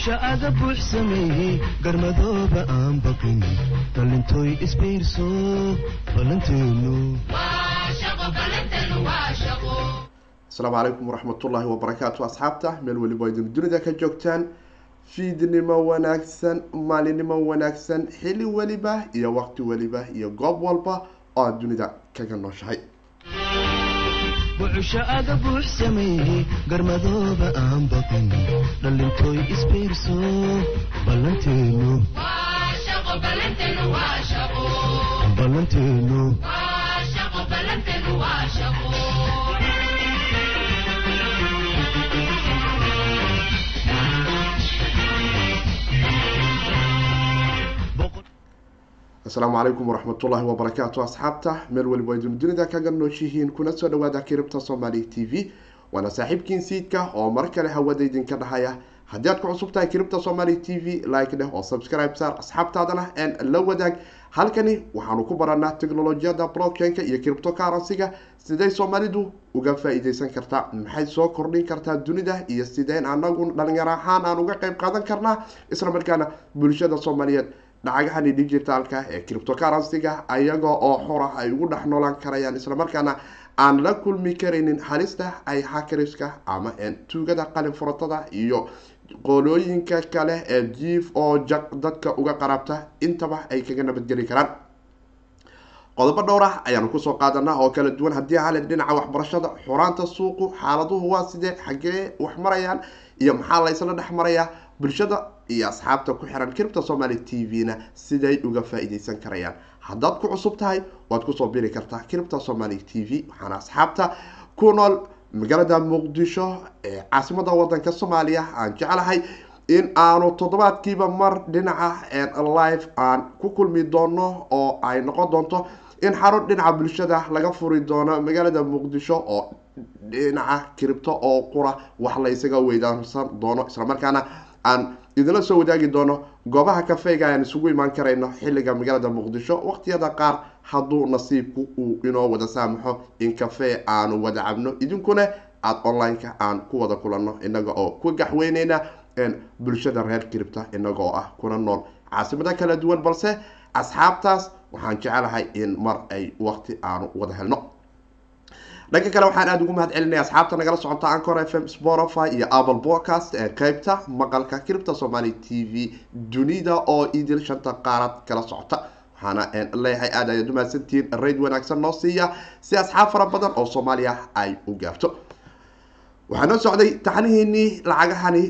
buuxsha aga buux sameeyey garmadooba aan baqin dhalintooy isbiirso ballanteenu asalaamu calaykum waraxmatullaahi wabarakaatu asxaabta meel weliba idin dunida ka joogtaan fiidnimo wanaagsan maalinimo wanaagsan xili weliba iyo waqti weliba iyo goob walba oo aad dunida kaga nooshahay buuxsha aga buux sameeyey garmadooba aan baqin dhalintooy isbiirso ballanteenu asalaamu calaykum waraxmatullaahi wabarakaatu asxaabta meel weliba idin dunida kaga nooshihiin kuna soo dhawaada kiribta soomaali t v. Waana saaxiibkiin siidka oo mar kale hawada idinka dhahaya. Haddii aad ku cusub tahay kiribta somaali t v like dheh oo subscribe saar asxaabtaadana n la wadaag. Halkani waxaanu ku baranaa technolojiyada blockchain-ka iyo cripto currency-ga siday soomaalidu uga faa-iideysan kartaa maxay soo kordhin kartaa dunida iyo sideen anagu dhalinyaro ahaan aan uga qeyb qaadan karnaa? Isla markaana bulshada soomaaliyeed lacagahani digitalka ee cripto currency-ga ayaga oo xora ay ugu dhex noolaan karayaan islamarkaana aan la kulmi karaynin halista ay hakriska ama tuugada qalin furatada iyo qolooyinka kale ee jiif oo jag dadka uga qaraabta intaba ay kaga nabadgeli karaan. Qodobo dhowr ah ayaanu ku soo qaadanaa oo kala duwan. Haddii hale dhinaca waxbarashada xuraanta suuqu xaaladuhu waa sidee? Xaggee wax marayaan? Iyo maxaa laysla dhex marayaa bulshada iyo asxaabta ku xiran kiribta somaali t v-na siday uga faa-iideysan karayaan. Haddaad ku cusub tahay waad ku soo biri kartaa kiribta somaali t v waxaana asxaabta ku nool magaalada muqdisho ee caasimada wadanka soomaaliya. Aan jeclahay in aanu toddobaadkiiba mar dhinaca live aan ku kulmi doono oo ay noqon doonto in xarun dhinaca bulshada laga furi doono magaalada muqdisho oo dhinaca kiribto oo qura wax la ysaga weydaansan doono. Islamarkaana aan idinla soo wadaagi doono goobaha kafeyga aan isugu imaan karayno xilliga magaalada muqdisho. Waqtiyada qaar hadduu nasiibku uu inoo wada saamaxo in kafee aanu wada cabno. Idinkuna aada online-ka aan ku wada kulanno inaga oo ku gaxweyneyna bulshada reer kiribta inaga oo ah kuna nool. Caasimada kala duwan balse asxaabtaas waxaan jecelahay in mar ay waqti aanu wada helno dhanka kale waxaan aada ugu mahad celinaya asxaabta nagala socota ancor f m spotify iyo apple podcast ee qeybta maqalka kiribta somaali t v dunida oo idil shanta qaarad kala socota. Waxaana leeyahay aada ayaad umahadsantihiin rayd wanaagsan noo siiya si asxaab fara badan oo soomaaliya ay u gaarto. Waxaa noo socday taxnihiinii lacagahani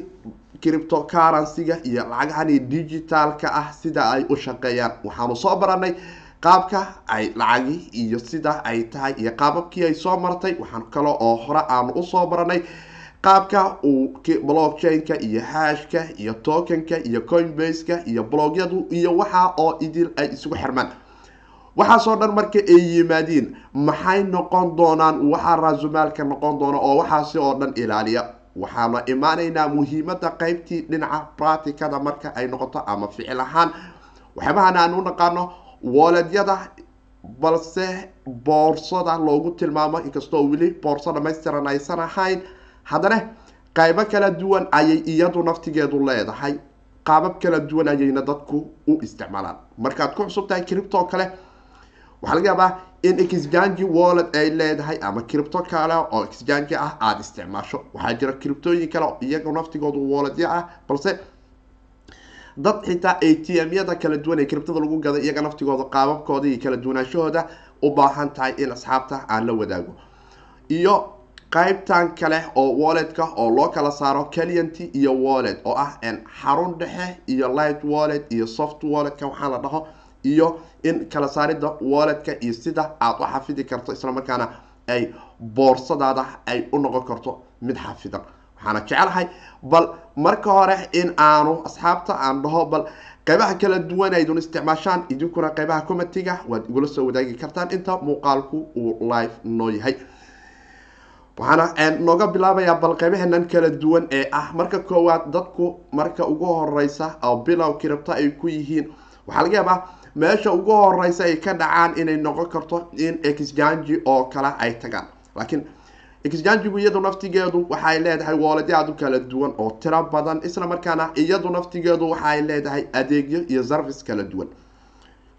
cripto currency-ga iyo lacagahani digitalka ah sida ay u shaqeeyaan. Waxaanu soo baranay qaabka ay lacagi iyo sida ay tahay iyo qaababkii ay soo martay waxaan kale oo hore aanu u soo baranay qaabka uu blockchain-ka iyo hashka iyo tokenka iyo coinbase-ka iyo blogyadu iyo waxa oo idil ay isugu xirmaan. Waxaasoo dhan marka ay yimaadiin maxay noqon doonaan waxaa raasumaalka noqon doona oo waxaasi oo dhan ilaaliya? Waxaana imaanaynaa muhiimada qeybtii dhinaca praticada marka ay noqoto ama ficil ahaan. Waxyaabahan aan u naqaano wooledyada balse boorsada loogu tilmaamo inkastoo weli boorso dhamaystiran aysan ahayn haddana qaybo kala duwan ayay iyadu naftigeedu leedahay. Qaabab kala duwan ayayna dadku u isticmaalaan. Markaad ku cusub tahay cripto kale waxaa laga yaabaa in exgangi wallet ay leedahay ama cripto kale oo exgangi ah aada isticmaasho. Waxaa jira criptooyin kale iyaga naftigoodu walletya ah balse dad xitaa a t m-yada kala duwan ee criptada lagu gaday iyaga naftigooda qaababkooda iyo kala duwanaanshahooda u baahan tahay in asxaabta aan la wadaago. Iyo qaybtan kale oo walletka oo loo kala saaro calianty iyo wallet oo ah xarun dhexe iyo light wallet iyo soft walletka waxaa la dhaho iyo in kala saarida walletka iyo sida aada u xafidi karto islamarkaana ay boorsadaada ay u noqon karto mid xafidan. Waxaana jecelahay bal marka hore in aanu asxaabta aan dhaho bal qeybaha kala duwan aydun isticmaashaan idinkuna qeybaha comitiga waad igula soo wadaagi kartaan. Inta muuqaalku uu live noo yahay. Waxaana nooga bilaabayaa bal qeybahenan kala duwan ee ah. Marka koowaad dadku marka ugu horeysa oo bilow kiribto ay ku yihiin waxaa laga yaabaa meesha ugu horeysa ay ka dhacaan inay noqon karto in exgangi oo kale ay tagaan. Laakiin exchangigu iyadu naftigeedu waxay leedahay wooladyo aad u kala duwan oo tiro badan isla markaana iyadu naftigeedu waxay leedahay adeegyo iyo service kala duwan.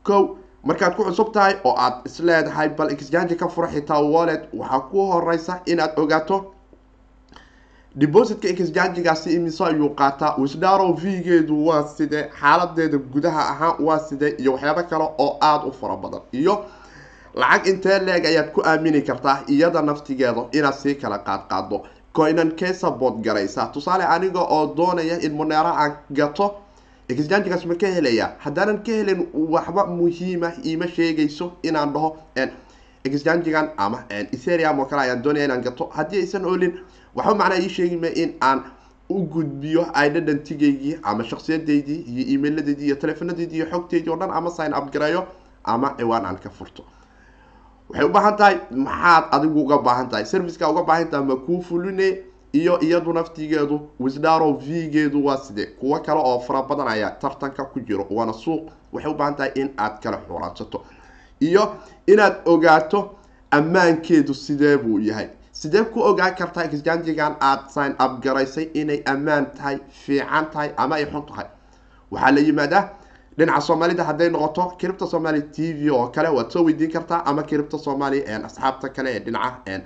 Ko markaad ku cusub tahay oo aad isleedahay bal exchange ka fura xitaa wallet waxaa ku horeysa inaad ogaato depositka exchangigaasi imise ayuu qaataa wisdaro v-geedu waa sidee? Xaaladeeda gudaha ahaan waa sidee? Iyo waxyaabo kale oo aada u fara badan. Iyo lacag intee leeg ayaad ku aamini kartaa iyada naftigeeda inaad sii kala qaadqaado coinan kee sabood garaysa. Tusaale aniga oo doonaya in monero aan gato exchangigaas ma ka helaya. Haddaanan ka helin waxba muhiima iima sheegayso inaan dhaho exchangigan ama etherium oo kale ayaan doonaya inaan gato. Haddii aysan olin waxba macnaa ii sheegima in aan u gudbiyo identitygaygii ama shaksiyadaydii iyo emailadeydii iyo telefonadeydii iyo xogteydii o dhan ama sign up gareeyo ama ciwaan aan ka furto waxay u baahan tahay maxaad adigu uga baahan tahay serviceka uga baahan tahay ma kuu fuline iyo iyadu naftigeedu wisdaro v-geedu waa sidee? Kuwo kale oo fara badan ayaa tartanka ku jiro. Waana suuq. Waxay u tahay in aad kala xuuraansato iyo inaad ogaato ammaankeedu sidee buu yahay. Sidee ku ogaan kartaa exchangigan aada sign up garaysay inay ammaan tahay fiican tahay ama ay xun tahay? Waxaa la yimaadaa dhinaca soomaalida hadday noqoto kiribta somaali t v oo kale waad soo weydiin kartaa ama kiribta soomaali asxaabta kale ee dhinaca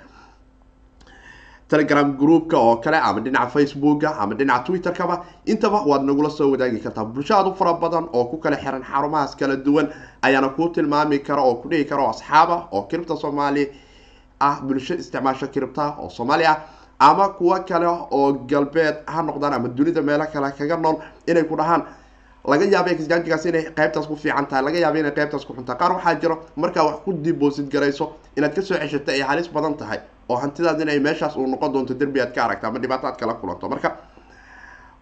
telegram groupka oo kale ama dhinaca facebooka ama dhinaca twitterkaba intaba waad nagula soo wadaagi kartaa. Bulsho aad u fara badan oo ku kala xiran xarumahaas kala duwan ayaana kuu tilmaami kara oo ku dhihi kara asxaaba oo kiribta soomaali ah bulsho isticmaasho kiribta oo soomaali ah ama kuwo kale oo galbeed ha noqdaan ama dunida meelo kale kaga nool inay ku dhahaan laga yaaba exchangigaas inay qaybtaas ku fiican tahay laga yaaba inay qaybtaas ku xuntahay qaar waxaa jiro markaa wax ku deposit garayso inaad ka soo ceshato ay halis badan tahay oo hantidaad inay meeshaas uu noqon doonto derbi aad ka aragta ama dhibaato aad kala kulanto. Marka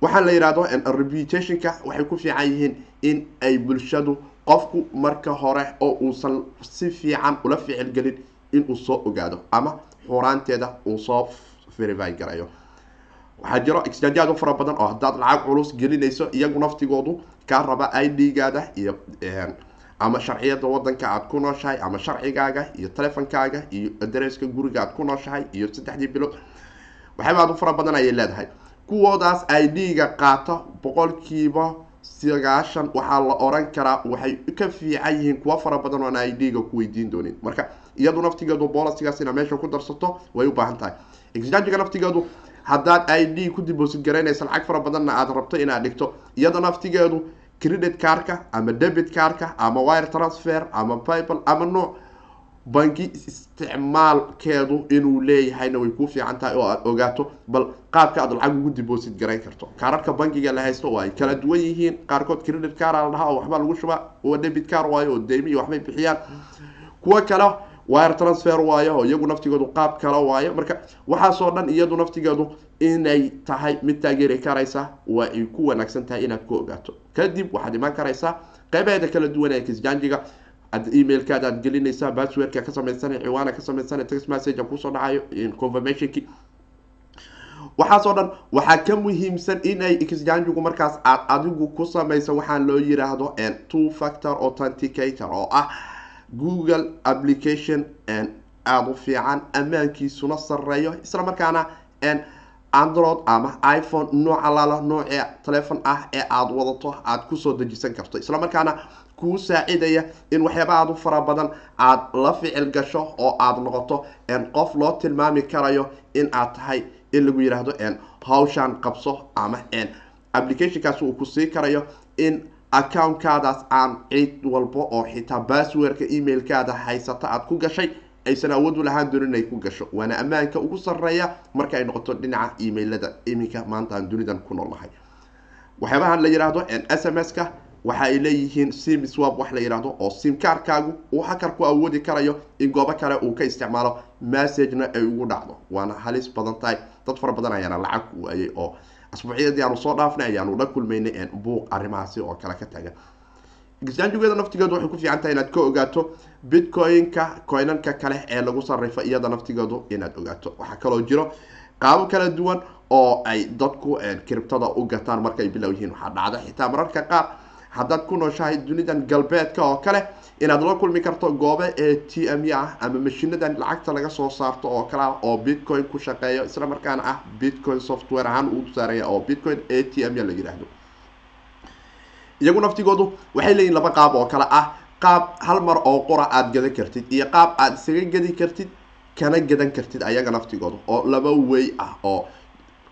waxaa la yihahdo reputationka waxay ku fiican yihiin in ay bulshadu qofku marka hore oo uusan si fiican ula ficilgelin inuu soo ogaado ama xuraanteeda uu soo verify garayo. Waxaa jiro exchange aad u fara badan oo haddaad lacag culus gelinayso iyagu naftigoodu kaa raba i d-gaada iyo ama sharciyada wadanka aad ku nooshahay ama sharcigaaga iyo telefonkaaga iyo adereska guriga aad ku nooshahay iyo saddexdii bilood. Waxyaaba aad u fara badan ayay leedahay. Kuwoodaas i d-ga qaata boqolkiiba sagaashan waxaa la oran karaa waxay ka fiican yihiin kuwa fara badan oon i d-ga ku weydiin doonin. Marka iyadu naftigeedu bolisigaas ina meesha ku darsato way u baahan tahay. Exchangiga naftigeedu haddaad i d ku deposit garaynaysa lacag fara badanna aada rabto inaad dhigto iyada naftigeedu credit carka ama debit carka ama wire transfer ama paypal ama nooc bangi isticmaalkeedu inuu leeyahayna way kuu fiican tahay oo aad ogaato bal qaabka aad lacag ugu deposit garayn karto. Kaararka bankiga la haysto oo ay kala duwan yihiin qaarkood credit car la dhahaa oo waxbaa lagu shubaa oo debit car waayo oo deymi iyo waxbay bixiyaan. Kuwo kale wire transfer waayo iyagu naftigoodu qaab kala waayo. Marka waxaasoo dhan iyadu naftigeedu inay tahay mid taageeri karaysa waa ay ku wanaagsan tahay inaad ku ogaato. Kadib waxaad imaan karaysaa qeybaheeda kala duwan ee kisjanjiga emailkaada aad gelinaysaa basswordka ka samaysanay ciwaana ka samaysanay text message ku soo dhacayo confirmationki. Waxaasoo dhan waxaa ka muhiimsan inay exchangigu markaas aad adigu ku samayso waxaan loo yiraahdo two factor authenticator oo ah google application aada u fiican ammaankiisuna sareeyo markaana android ama iphone nooca lala noocee telefon ah ee aada wadato aada ku soo dejisan karto. Isla markaana kuu saacidaya in waxyaaba aada u fara badan aada la ficil gasho oo aada noqoto qof loo tilmaami karayo in aad tahay in lagu yiraahdo hawshaan qabso ama applicationkaas uu ku sii karayo in accountkaadaas aan cid walba oo xitaa basswordka emailkaada haysata aada ku gashay aysan awood u lahaan doonin inay ku gasho. Waana ammaanka ugu sareeya marka ay noqoto dhinaca emailada iminka maanta aan dunidan ku noolnahay waxyaabahan la yihahdo s m s-ka. Waxa ay leeyihiin sim swab wax la yihahdo oo simkaarkaagu uu hakar ku awoodi karayo in goobo kale uu ka isticmaalo messagena ay ugu dhacdo. Waana halis badan tahay. Dad fara badan ayaana lacag waayay oo asbuucyadii aanu soo dhaafnay ayaanu la kulmaynay buuq arrimahaasi oo kale ka taagan exchangegeeda naftigeedu waxay ku fiican tahay inaad ka ogaato bitcoin-ka coinanka kale ee lagu sarrifo iyada naftigeedu inaad ogaato. Waxaa kaloo jiro qaabo kala duwan oo ay dadku kiribtada u gataan markaay bilow yihiin waxaa dhacda xitaa mararka qaar haddaad ku nooshahay dunidan galbeedka oo kale inaad la kulmi karto goobe ee t m ah ama mashinadan lacagta laga soo saarto oo kale ah oo bitcoin ku shaqeeyo. Isla markaana ah bitcoin software ahaan uu saaraya oo bitcoin a t m la yidhaahdo iyagu naftigoodu waxay leeyihiin laba qaab oo kale ah. Qaab hal mar oo qura aada gadan kartid iyo qaab aada isaga gadi kartid kana gadan kartid ayaga naftigooda oo laba wey ah oo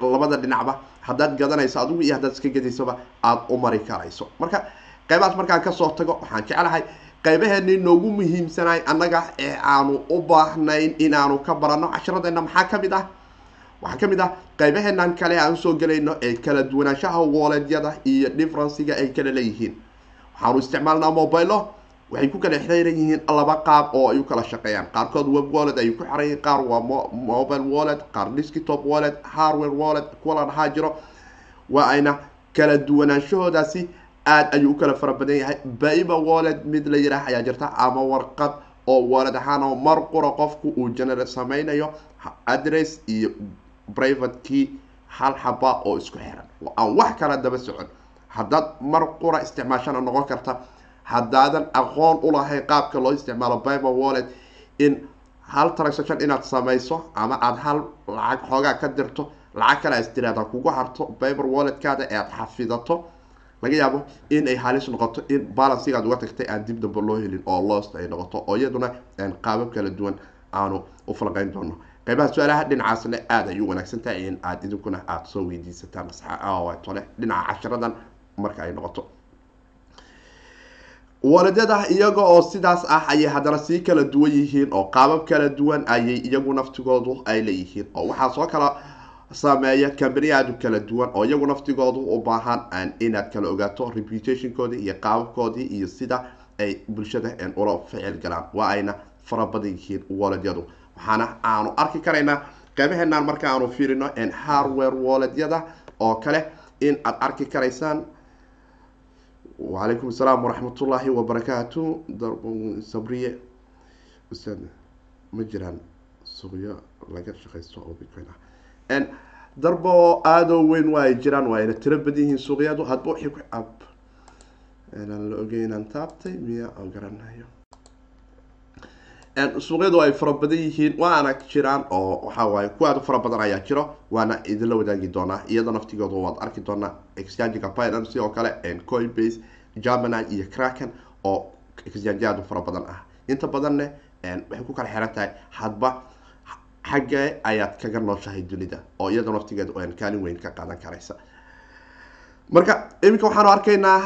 labada dhinacba haddaad gadanayso adigu iyo haddaad iska gadaysaba aada u mari karayso. Marka qaybahaas markaan ka soo tago waxaan jeclahay qaybaheeni noogu muhiimsanahay annaga ee aanu u baahnayn inaanu ka baranno casharadeenna maxaa ka mid ah? Waxaa ka mid ah qaybaheenan kale aan u soo gelayno ee kala duwanaanshaha wooleedyada iyo differenciga ay kala leeyihiin. Waxaanu isticmaalnaa mobilo waxay ku kala xiran yihiin laba qaab oo ay u kala shaqeeyaan. Qaarkood web wallet ay ku xiran yihiin qaar waa mobile wallet qaar desktop wallet hardware wallet kuwa la dhahaa jiro. Waa ayna kala duwanaanshahoodaasi aada ayuu u kala fara badan yahay. Baiba wallet mid la yidhaah ayaa jirta ama warqad oo wallet ahaan oo mar qura qofku uu generate sameynayo address iyo private key hal xaba oo isku xiran. Oo aan wax kala daba socon. Haddaad mar qura isticmaashana noqon karta haddaadan aqoon ulahayn qaabka loo isticmaalo bible wallet in hal transaction inaad samayso ama aada hal lacag xoogaa ka dirto lacag kale as tiraada kugu harto. Bible walletkaada ee aada xafidato laga yaabo in ay halis noqoto in balansigaad uga tagtay aan dib damba loo helin oo lost ay noqoto oo iyaduna qaabab kala duwan aanu u falqeyn doono. Qaybaha su'aalaha dhinacaasna aada ay u wanaagsan tahay in aada idinkuna aada soo weydiisataan tole. Dhinaca casharadan marka ay noqoto. Waladyada iyaga oo sidaas ah ayay haddana sii kala duwan yihiin oo qaabab kala duwan ayay iyagu naftigoodu ay leeyihiin oo waxaa soo kala sameeya cambani aada u kala duwan oo iyagu naftigoodu u baahan inaad kala ogaato reputationkoodii iyo qaababkoodii iyo sida ay bulshada ula ficil galaan. Waa ayna fara badan yihiin waladyadu waxaana aanu arki karaynaa qaybaheenaan marka aanu fiirino hardware waladyada oo kale in aada arki karaysaan. Wacalaykum asalaam waraxmatullaahi wabarakaatu. Sabriye. Ma jiraan suqyo laga shaqaysto oo bitcoin ah darbo aadoo weyn waa ay jiraan waa ayna tiro badan yihiin suuqyadu. Hadba wixii ku ab aan la ogeynaan taabtay miya oo garanayo. Suuqyadu ay fara badan yihiin waana jiraan oo waxa waaye kuwa aad fara badan ayaa jiro waana idinla wadaagi doonaa iyada naftigooda waad arki doonaa exchangiga binance oo kale coinbase germany iyo cracken oo exchange aad u fara badan ah. Inta badanne waxay ku kala xiran tahay hadba xaggee ayaad kaga nooshahay dunida oo iyada naftigeeda kaalin weyn ka qaadan karaysa. Marka iminka waxaanu arkaynaa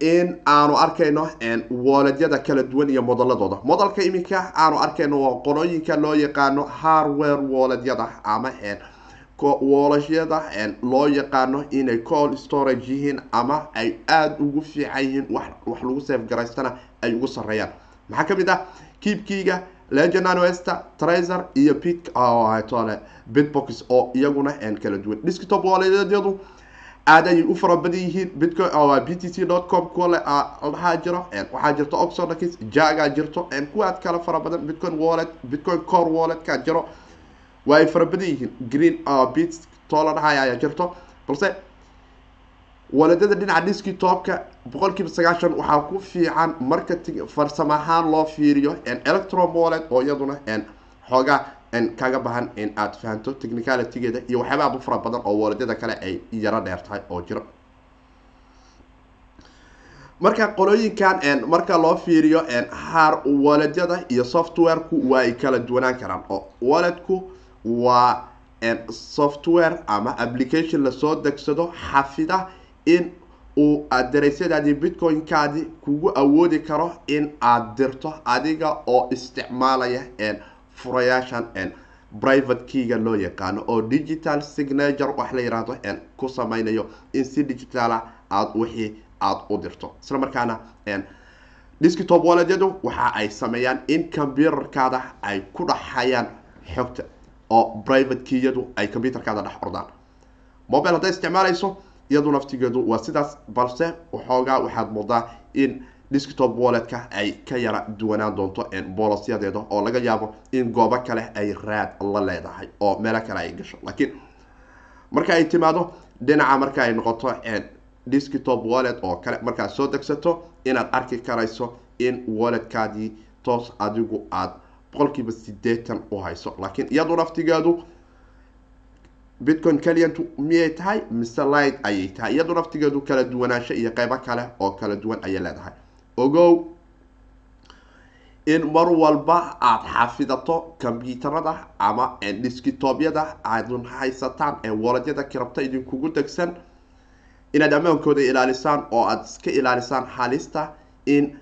in aanu arkayno wooledyada kala duwan iyo modaladooda. Modalka iminka aanu arkayno waa qolooyinka loo yaqaano hardware wooledyada ama woolashyada loo yaqaano inay call storage yihiin ama ay aada ugu fiican yihiin wax lagu safe ay ugu sareeyaan maxaa ka mid ah? Kiibkiiga legenanwester traser iyo pit tole bitbox oo iyaguna kala duwan. Desktop wooledyadu aada ayay u fara badan yihiin bitcoin b t c dot com kuwa ladhahaa jiro waxaa jirto oxonax jaga jirto kuwaad kala fara badan bitcoin wallet bitcoin core walletka jiro waa ay fara badan yihiin. Green bit too la dhahaya ayaa jirto. Balse waladada dhinaca desktopka boqol kiiba sagaashan waxaa ku fiican marketing farsamo ahaan loo fiiriyo electron wallet oo iyaduna xoogaa kaga baahan in aada fahanto technicalitygeeda iyo waxyaaba aad u fara badan oo waladyada kale ay yaro dheer tahay oo jiro. Marka qolooyinkan marka loo fiiriyo har waladyada iyo softwareku waa ay kala duwanaan karaan oo waledku waa software ama application la soo degsado xafida in uu adareysyadaadii bitcoin-kaadi kugu awoodi karo in aada dirto adiga oo isticmaalaya furayaashan private keyga loo yaqaano oo digital signature wax la yihahdo ku sameynayo in si digitaala aada wixii aada u dirto. Isla markaana desktop waladyadu waxa ay sameeyaan in computerkaada ay ku dhaxayaan xogta oo private keyadu ay computerkaada dhex ordaan. Mobile hadday isticmaalayso iyadu naftigeedu waa sidaas balse waxoogaa waxaad moodaa in desktop walletka ay ka yara duwanaan doonto boolosyadeeda oo laga yaabo in goobo kale ay raad la leedahay oo meelo kale ay gasho. Laakiin marka ay timaado dhinaca marka ay noqoto desktop wallet oo kale markaad soo degsato inaad arki karayso in walletkaadii toos adigu aada boqolkiiba sideetan u hayso. Laakiin iyadu naftigeedu bitcoin client miyay tahay? Mise light ayay tahay? Iyadu naftigeedu kala duwanaansho iyo qeybo kale oo kala duwan ayay leedahay. Ogow in mar walba aada xafidato combyuutarada ama diskitobyada aadun haysataan ee waladyada kirabta idinkugu degsan inaad ammaankooda ilaalisaan oo aada iska ilaalisaan halista in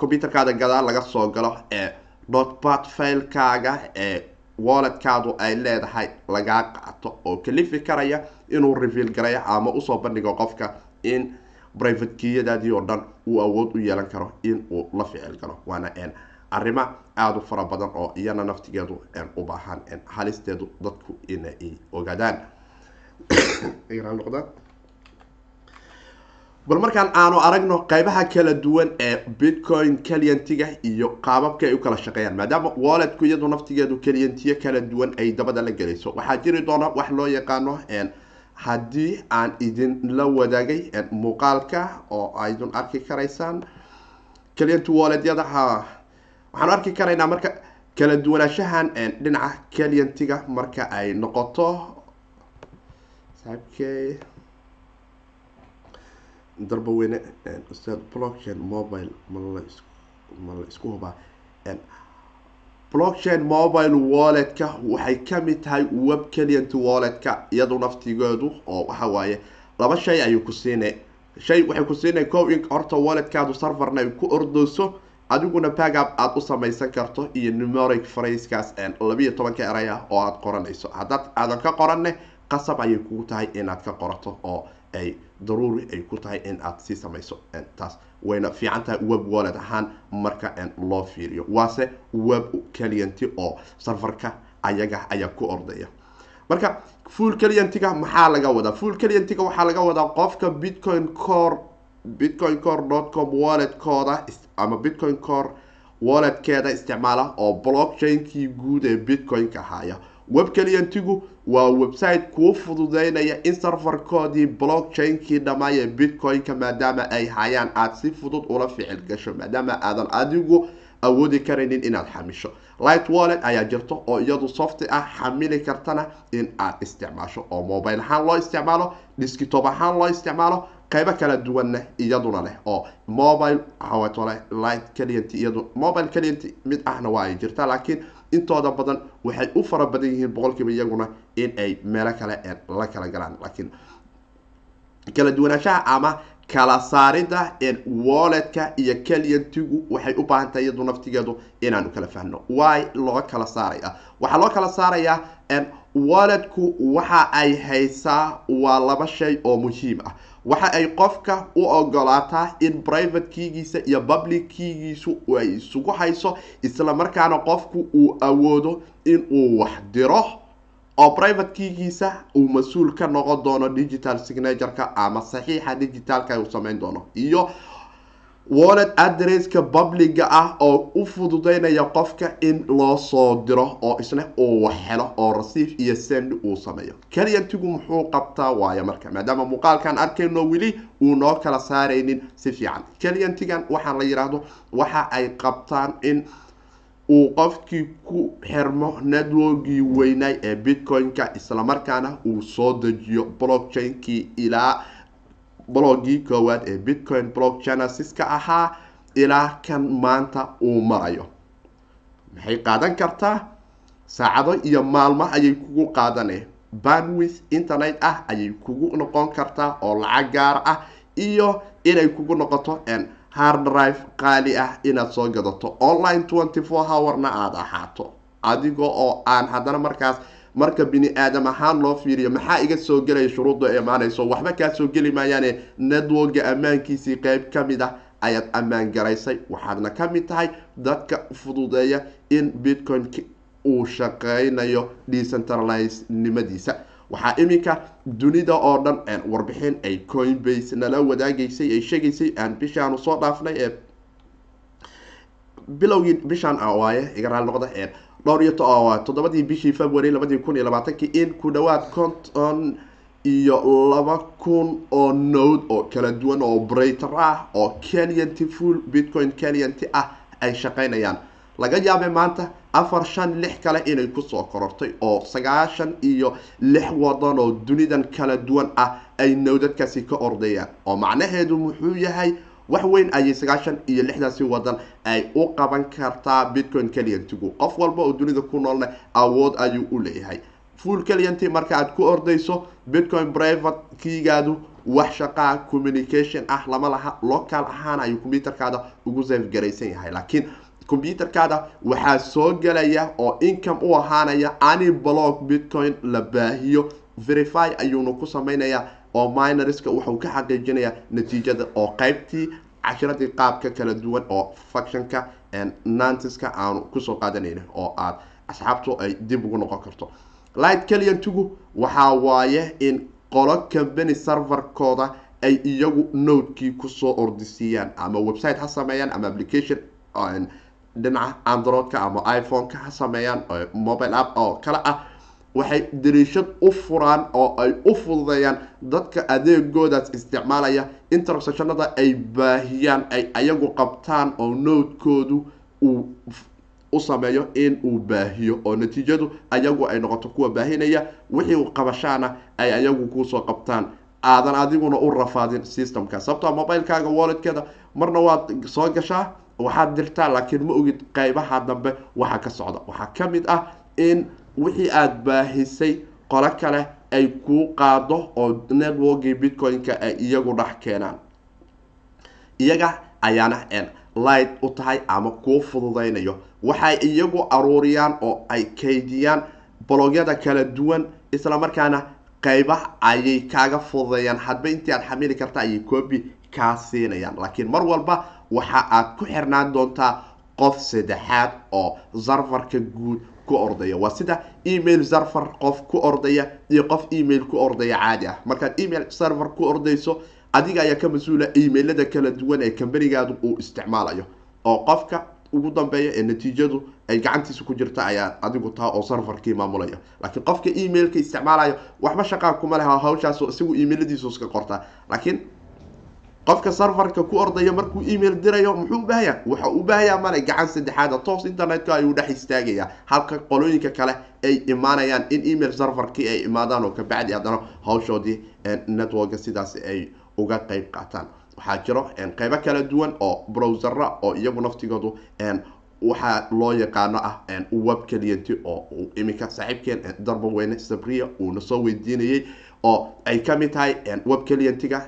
combyuterkaada gadaal laga soo galo ee dotbat failkaaga ee walletkaadu ay leedahay lagaa qaato oo kalifi karaya inuu reveal garaya ama u soo bandhigo qofka in private kiyadaadii oo dhan uu awood u yeelan karo in uu la ficil galo. Waana arrimo aada u fara badan oo iyana naftigeedu u baahan halisteedu dadku inay ogaadaan bal markaan aanu aragno qeybaha kala duwan ee bitcoin clientiga iyo qaababka ay u kala shaqeeyaan maadaama walletku iyadu naftigeedu clientiyo kala duwan ay dabada la gelayso. Waxaa jiri doona wax loo yaqaano haddii aan idinla wadaagay muuqaalka oo aydun arki karaysaan. Client walletyada waxaanu arki karaynaa marka kala duwanaanshahan dhinaca clientiga marka ay noqoto darbaweyne ustaad blockchain mobile mala ma la isku hubaa. Blockchain mobile walletka waxay ka mid tahay web client walletka iyadu naftigeedu oo waxa waaye laba shay ayuu ku siinay. Shay waxay ku siinay co in horta walletkaadu serverna ay ku ordooso adiguna bagab aada u samaysan karto iyo numeric fracekaas labiiyo tobanka eray ah oo aada qoranayso. Haddaad aadan ka qoranne qasab ayay kugu tahay inaad ka qorato oo ay daruuri ay ku tahay in aada sii samayso taas wayna fiican tahay web wallet ahaan marka loo fiiriyo. Waase web clienty oo serverka ayaga ayaa ku ordaya. Marka full clientiga maxaa laga wadaa? Full clientiga waxaa laga wadaa qofka bitcoin core bitcoin core com walletkooda ama bitcoin core walletkeeda isticmaala oo blockchainkii guud ee bitcoin-ka ahaaya web clientigu waa website kuu fududeynaya in serverkoodii blockchainkii dhammaayee bitcoin-ka maadaama ay hayaan aada si fudud ula ficil gasho maadaama aadan adigu awoodi karaynin inaad xamisho. Light wallet ayaa jirto oo iyadu softi ah xamili kartana in aad isticmaasho oo mobile ahaan loo isticmaalo diskitob ahaan loo isticmaalo qeybo kala duwanna iyaduna leh oo mobile hawatole light client iyadu mobile client mid ahna waa ay jirtaa laakiin intooda badan waxay u fara badan yihiin boqolkiiba iyaguna in ay meelo kale la kala galaan. Laakiin kala duwanaanshaha ama kala saarida walletka iyo clientigu waxay u baahan tahay iyadu naftigeedu inaanu kala fahno. Wy loo kala saaraya? Waxaa loo kala saarayaa walletku waxa ay haysaa waa laba shay oo muhiim ah waxa ay qofka u ogolaataa in private keygiisa iyo public keygiisu ay isugu hayso isla markaana qofku uu awoodo in uu wax diro oo private keygiisa uu mas'uul ka noqon doono digital signatureka ama saxiixa digitalka uu sameyn doono. Iyo wallet adresska publiga ah oo u fududeynaya qofka in loo soo diro oo isna uu wax helo oo receive iyo send uu sameeyo. Clientigu muxuu qabtaa waayo marka maadaama muuqaalkan arkayno weli uu noo kala saaraynin si fiican. Clientigan waxaa la yidhaahdo waxa ay qabtaan in uu qofkii ku xirmo networkii weynaay ee bitcoin-ka islamarkaana uu soo dejiyo blockchainkii ilaa blogii koowaad ee bitcoin block genesis-ka ahaa ilaa kan maanta uu marayo. Maxay qaadan kartaa? Saacado iyo maalmo ayay kugu qaadaneen bandwith internet ah ayay kugu noqon kartaa oo lacag gaar ah iyo inay kugu noqoto hard drive qaali ah inaad soo gadato. Online twenty four hourna aada ahaato. Adiga oo aan haddana markaas marka bini aadam ahaan loo fiiriyo maxaa iga soo gelaya shuruudda imaanayso waxba kaa soo geli maayaane networka ammaankiisii qeyb ka mid ah ayaad ammaan garaysay. Waxaadna ka mid tahay dadka fududeeya in bitcoin uu shaqeynayo decentralize nimadiisa waxaa iminka dunida oo dhan warbixin ay coinbase nala wadaagaysay ay sheegaysay aan bishaanu soo dhaafnay ee bilowgii bishaan waaye iga raali noqda dhowr iyo toddobadii bishii february labadii kun iyo labaatankii in ku dhawaad konton iyo laba kun oo node oo kala duwan oo operator ah oo keliyanti full bitcoin keliyanti ah ay shaqaynayaan. Laga yaabay maanta afar shan lix kale inay ku soo korortay oo sagaashan iyo lix wadan oo dunidan kala duwan ah ay nowdadkaasi ka ordayaan. Oo macnaheedu muxuu yahay wax weyn ayay sagaashan iyo lixdaasi wadan ay u qaban kartaa bitcoin keliyantigu qof walba oo dunida ku noolna awood ayuu u leeyahay. Full keliyanti marka aad ku ordayso bitcoin private kiigaadu wax shaqaa communication ah lama laha local ahaan ayuu computerkaada ugu safgaraysan yahay. Laakiin computerkaada waxaa soo gelaya oo income u ahaanaya any block bitcoin la baahiyo. Verify ayuuna ku sameynaya oo minorska wuxuu ka xaqiijinaya natiijada oo qeybtii cashiradii qaabka kala duwan oo functionka nantiska aanu ku soo qaadanayna oo aad asxaabtu ay dib ugu noqon karto. Light keliyantigu waxaa waaye in qolo company serverkooda ay iyagu nodekii ku soo ordisiiyaan ama website ha sameeyaan ama application dhinaca androidka ama iphone-ka ha sameeyaan mobile app oo kale ah waxay dariishad u furaan oo ay u fududeeyaan dadka adeegoodaas isticmaalaya. In transactionada ay baahiyaan ay ayagu qabtaan oo nodekoodu uu u sameeyo in uu baahiyo oo natiijadu ayagu ay noqoto kuwa baahinaya. Wixii u qabashaana ay ayagu ku soo qabtaan. Aadan adiguna u rafaadin systemka. Sababtoo mobilekaaga walletkeeda marna waad soo gashaa waxaad dirtaa laakiin ma ogid qeybaha dambe waxa ka socda. Waxaa ka mid ah in wixii aada baahisay qolo kale ay kuu qaado oo networkii bitcoin-ka ay iyagu dhex keenaan. Iyaga ayaana light u tahay ama kuu fududeynayo waxay iyagu aruuriyaan oo ay kaydiyaan bologyada kala duwan islamarkaana qeyba ayay kaaga fududeeyaan hadba intii aad xamili karta ayay coobi kaa siinayaan. Laakiin mar walba waxa aad ku xirnaan doontaa qof saddexaad oo sarfarka guud ku ordaya. Waa sida email server qof ku ordaya iyo qof email ku ordaya caadi ah. Markaad email server ku ordayso adiga ayaa ka mas'uula emailada kala duwan ee kambanigaadu uu isticmaalayo. Oo qofka ugu dambeeya ee natiijadu ay gacantiisa ku jirta ayaa adigu taa oo serverkii maamulaya. Laakiin qofka emailka isticmaalayo waxba shaqaa kuma leha hawshaas isagu emailadiisu iska qortaa. Laakiin qofka serverka ku ordaya markuu email dirayo muxuu u waxa u baahaya male gacan saddexaada toos internetka ayuu dhex istaagaya halka qolooyinka kale ay imaanayaan in email serverkii ay imaadaan oo kabacdi haddana hawshoodii networka sidaas ay uga qeyb qaataan. Waxaa jiro qeybo kala duwan oo browsera oo iyagu naftigoodu waxaa loo yaqaano ah web keliyanti oo iminka saaxiibkeen darba weyne sabria uuna soo weydiinayay oo ay ka mid tahay web keliyantiga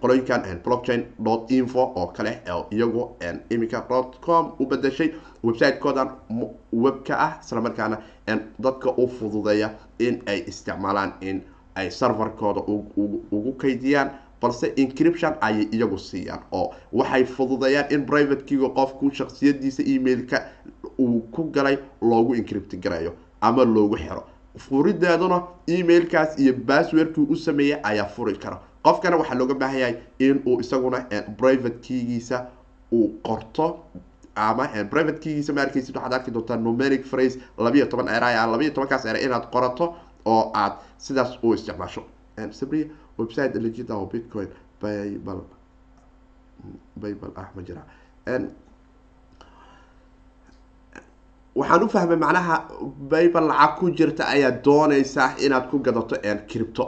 qolooyinkan blockchain dot info oo kale iyagu iminka dot com u bedeshay website-koodan webka ah islamarkaana dadka u fududeeya in ay isticmaalaan in ay serverkooda ugu kaydiyaan balse encryption ayay iyagu siiyaan oo waxay fududeeyaan in privatekiga qofku shaksiyadiisa emailka uu ku galay loogu encrypt garayo ama loogu xiro furideeduna emailkaas iyo basswordkii u sameeyay ayaa furi kara qofkana waxaa looga baahanyahay in uu isaguna private keygiisa uu qorto ama private keygiisa ma arkeysid waxaad arki doontaa numeric phrase labiiyo toban eraya labiiyo tobankaas ere inaad qorato oo aad sidaas u isticmaasho. Sabria website legida oo bitcoin bible bible ah ma jira waxaan u fahmay macnaha bible lacag ku jirta ayaad dooneysaa inaad ku gadato cripto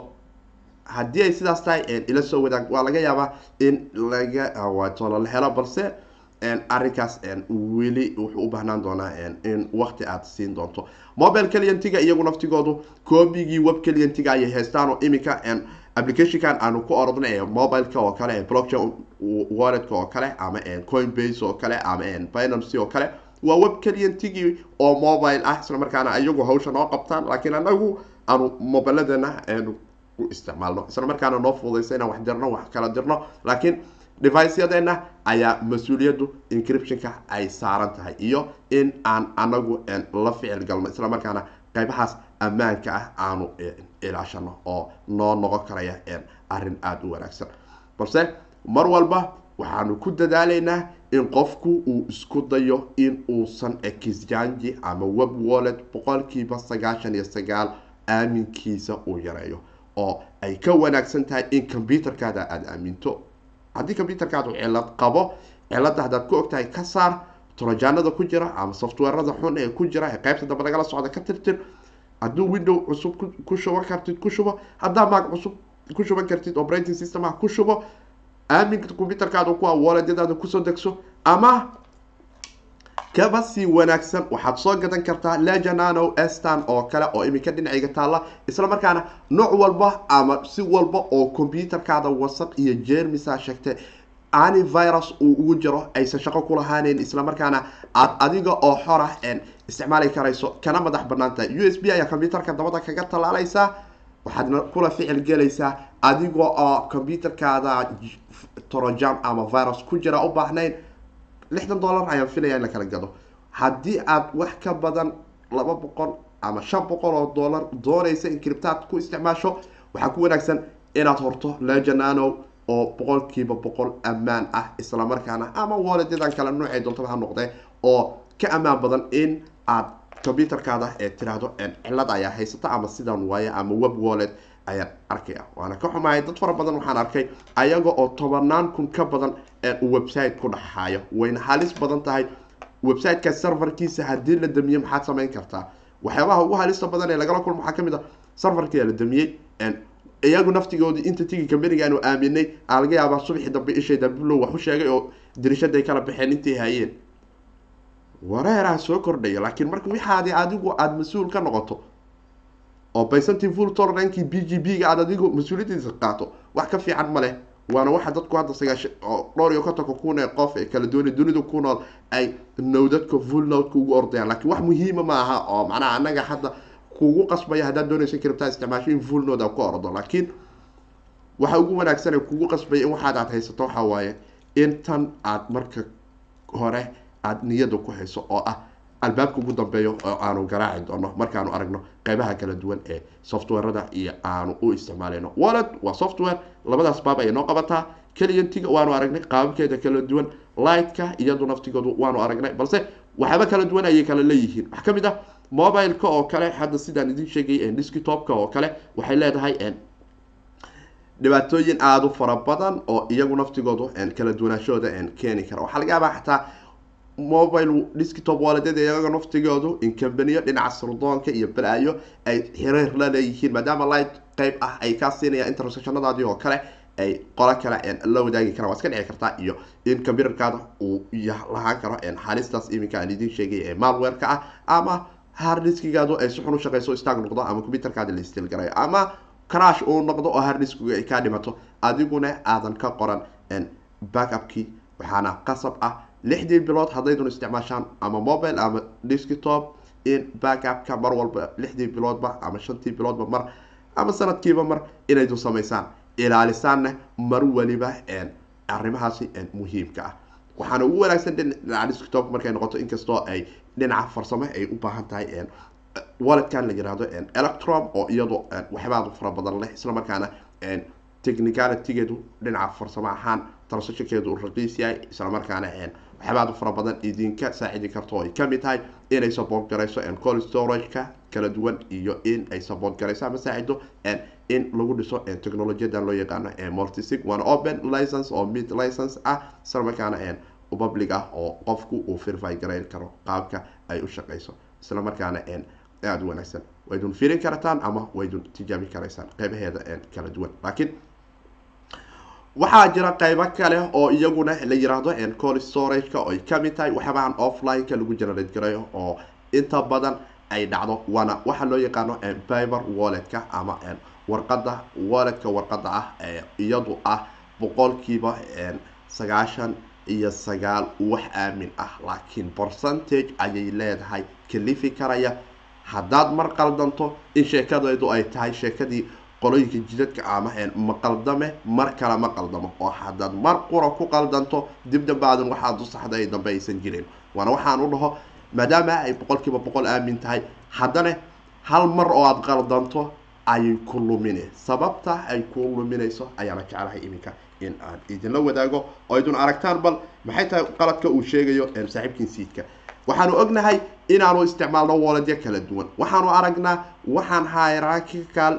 haddii ay sidaas tahay ila soo wadaag. Waa laga yaabaa in laga wato la helo balse arrinkaas weli wuxuu u baahnaan doonaa in wakti aad siin doonto. Mobile clientiga iyagu naftigoodu koobigii web clientiga ayay haystaan oo iminka applicationkan aanu ku orodna ee mobileka oo kale blockchain walletka oo kale ama coinbase oo kale ama binancy oo kale waa web clientigii oo mobile ah isla markaana iyagu hawsha noo qabtaan laakiin anagu aanu mobiladana u isticmaalno isla markaana noo fududaysa inaan wax dirno wax kala dirno laakiin deviceyadeena ayaa mas'uuliyaddu encryptionka ay saaran tahay iyo in aan anagu la ficil galno isla markaana qaybahaas ammaanka ah aanu ilaashano oo noo noqon karaya arrin aada u wanaagsan. Balse mar walba waxaanu ku dadaalaynaa in qofku uu isku dayo in uusan ama web wallet boqolkiiba sagaashan iyo sagaal aaminkiisa uu yareeyo oo ay ka wanaagsan tahay in computerkaada aada aaminto. Haddii computerkaadu cilad qabo cilada haddaad ku ogtahay ka saar torojaanada ku jira ama softwarada xun ee ku jira ee qaybta dambe lagala socda ka tirtir hadduu window cusub ku shuban kartid ku shubo. Haddaa maag cusub ku shuban kartid operating system ah ku shubo aaminka computerkaada kuwa waladyadaada ku soo degso ama kaba sii wanaagsan waxaad soo gadan kartaa leganano estan oo kale oo iminka dhinacayga taalla isla markaana nooc walba ama si walba oo computerkaada wasaq iyo jermisa sheegtay anivirus uu ugu jiro aysan shaqo ku lahaaneyn isla markaana aad adiga oo xora isticmaali karayso kana madax bannaan tahay u s b ayaa computerka dabada kaga tallaalaysaa waxaadna kula ficil gelaysaa adiga oo computerkaada trojan ama virus ku jira u baahnayn lixdan dollar ayaan filaya in la kala gado. Haddii aad wax ka badan laba boqol ama shan boqol oo dollar doonaysa in criptaad ku isticmaasho waxaa ku wanaagsan inaad horto leganano oo boqolkiiba boqol ammaan ah isla markaana ama waladyadaan kale noocay doontaba ha noqdee oo ka ammaan badan in aad computerkaada ee tiraahdo cilad ayaa haysata ama sidan waaye ama web wallet ayaan arkaya waana ka xumahay dad fara badan waxaan arkay ayaga oo tobanaan kun ka badan website ku dhexhaayo. Wayna halis badan tahay. Websiteka serverkiisa haddii la damiye maxaad samayn kartaa? Waxyaabaha ugu halista badan ee lagala kulmo waxaa ka mid a serverkia la damiyey iyagu naftigoodii inta tigi kambaniga aanu aaminay aa laga yaabaa subaxii dambe ishay dambilow wax u sheegay oo dirishaday kala baxeen intay hayeen wareeraa soo kordhaya laakiin marka wixaadi adigu aada mas'uul ka noqoto oo baysantii full torrankii b g b ga aad adigu mas'uuliyadiisa qaato wax ka fiican ma leh. Waana waxa dadku hadda sagaash dhowr iyo kontonka kun ee qof ee kala duwanay dunida ku nool ay nowdadka full nowdka ugu ordayaan. Laakiin wax muhiima ma aha oo macnaha annaga hadda kugu qasbaya haddaad doonaysa criptaa isticmaasho in full node a ku ordo. Laakiin waxa ugu wanaagsan ee kugu qasbaya in waxaad aad haysato waxaa waaye intan aad marka hore aada niyada ku hayso oo ah albaabka ugu dambeeyo oo aanu garaaci doono markaanu aragno qeybaha kala duwan ee softwarada iyo aanu u isticmaaleyno. Wallet waa software labadaas baab ayay noo qabataa. Keliyantiga waanu aragnay qaababkeeda kala duwan lightka iyadu naftigoodu waanu aragnay balse waxyaaba kala duwan ayay kala leeyihiin. Waxaa ka mid ah mobileka oo kale hadda sidaan idin sheegay desktopka oo kale waxay leedahay dhibaatooyin aada u fara badan oo iyagu naftigoodu kala duwanaashooda keeni kara. Waxaa laga xataa mobile desktop waladyada iyaga naftigoodu in kambaniyo dhinaca sirdoonka iyo balaayo ay xiriir la leeyihiin maadaama light qeyb ah ay kaa siinayaan intersectionadaadii oo kale ay qolo kale la wadaagi karaan. Waa iska dhici kartaa iyo in computerkaada uu lahaan karo xalistaas iminka aan idiin sheegay ee malwareka ah ama harddiskigaadu ay si xun u shaqeyso stag noqdo ama computerkaada la stil garayo ama crash uu noqdo oo harddiskiga ay kaa dhimato adiguna aadan ka qoran backupkii waxaana qasab ah lixdii bilood haddaydun isticmaashaan ama mobile ama desktop in backupka mar walba lixdii biloodba ama shantii biloodba mar ama sanadkiiba mar inaydun samaysaan ilaalisaanna mar waliba arrimahaasi muhiimka ah waxaana ugu wanaagsan dhinaca desktop markay noqoto inkastoo ay dhinaca farsamo ay u baahan tahay walletkan la yihahdo electrom oo iyado waxbaadu fara badan leh isla markaana technicalitygeedu dhinaca farsamo ahaan transactionkeedu uu raqiis yahay isla markaana waxyaabaadu fara badan idinka saacidi karto ay ka mid tahay inay support garayso col storageka kala duwan iyo in ay support garayso ama saacido in lagu dhiso technologiyadan loo yaqaano multisig. Waana open license oo mid license ah isla markaana public ah oo qofku uu verify garayn karo qaabka ay u shaqeyso. Isla markaana aada wanaagsan. Waydun firin kartaan ama waydun tijaabi karaysaan qeybaheeda kala duwan. Laakiin waxaa jira qeybo kale oo iyaguna la yiraahdo col storageka oo ay ka mid tahay waxyaabahan offline-ka lagu generate garayo oo inta badan ay dhacdo. Waana waxaa loo yaqaano biber walletka ama warqada walletka warqada ah ee iyadu ah boqolkiiba sagaashan iyo sagaal wax aamin ah. Laakiin percentage ayay leedahay. Kalifi karaya. Haddaad mar qaldanto in sheekadeedu ay tahay sheekadii qolooyinka jidadka ama ma qaldame mar kale ma qaldamo. Oo haddaad mar qura ku qaldanto dib dambaadan waxaad u saxday dambe aysan jirin. Waana waxaan u dhaho maadaama ay boqolkiiba boqol aamin tahay haddana hal mar oo aada qaldanto ayay ku lumine sababta ay ku luminayso ayaana jeclahay iminka in aan idinla wadaago. Oo idun aragtaan bal maxay tahay qaladka uu sheegayo saaxiibkiin siidka waxaanu ognahay inaanu isticmaalno walletyo kala duwan. Waxaanu aragnaa waxaan hierarchical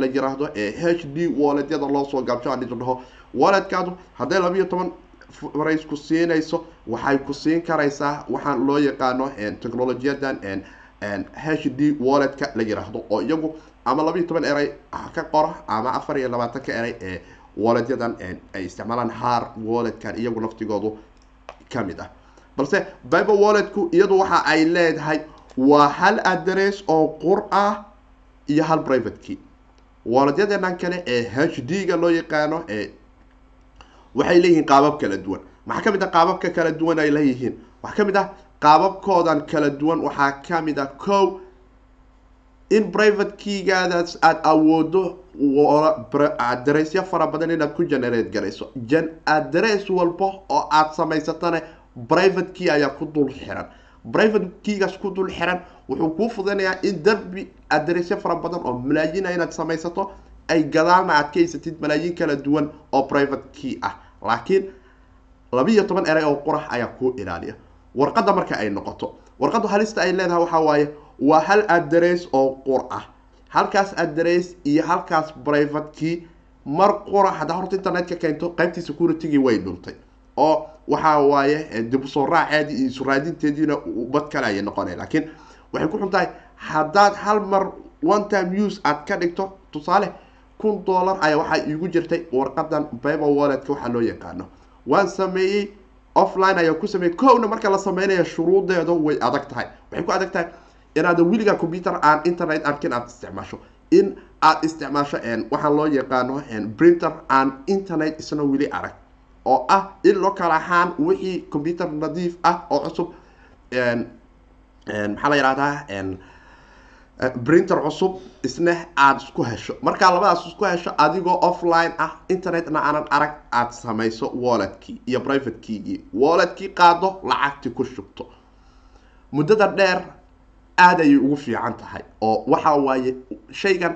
la yiraahdo ee h d walletyada loo soo gaabsho aan dhaho walletkaadu hadday labiyo toban farays ku siinayso waxay ku siin karaysaa waxaan loo yaqaano technologiyadan h d walletka la yiraahdo. Oo iyagu ama labiyo toban eray ka qora ama afar iyo labaatanka eray ee walletyadan ay isticmaalaan har walletkan iyagu naftigoodu ka mid ah balse bible walletku iyadu waxa ay leedahay waa hal address oo qur ah iyo hal private key. Walletyadenan kale ee h d ga loo yaqaano ee waxay leeyihiin qaabab kala duwan. Maxaa ka mid ah qaababka kala duwan ay leeyihiin. Waxaa ka mid ah qaababkoodan kala duwan waxaa ka mid ah co in private keygaadaas aada awoodo adressya fara badan inaad ku generate garayso jan address walba oo aada samaysatana private key ayaa ku dul xiran. Private keygaas ku dul xiran wuxuu kuu fudanayaa in darbi adressya fara badan oo malaayina inaad samaysato ay gadaalna aad ka haysatid malaayiin kala duwan oo private key ah. Laakiin labiiyo toban eray oo qurax ayaa kuu ilaaliya. Warqadda marka ay noqoto. Warqaddu halista ay leedahay waxaa waaye waa hal address oo qur ah. Halkaas address iyo halkaas private key mar qura haddaa horta internetka keento qaybtii security-gii way dhuntay oo waxa waaye dib u soo raaceedii iyo isuraadinteediina bad kale ayay noqonaya laakiin waxay ku xun tahay haddaad hal mar one time use aad ka dhigto tusaale kun dollar ayaa waxaa iigu jirtay warqadan bible walletka waxaa loo yaqaano. Waan sameeyey offline ayaa ku sameeyey. Kowna marka la sameynaya shuruudeedu way adag tahay. Waxay ku adag tahay inaad weliga computer aan internet arkin aad isticmaasho. In aad isticmaasho waxaa loo yaqaano printer aan internet isna weli arag oo ah in loo kala wixii computer nadiif ah oo cusub maxaa la yihahdaa printer cusub isna aada isku hesho. Markaa labadaas isku hesho adigoo offline ah internetna aanan arag aada samayso walletkii iyo private keygii walletkii qaado lacagti ku shubto. Muddada dheer aada ayay ugu fiican tahay oo waxa waaye shaygan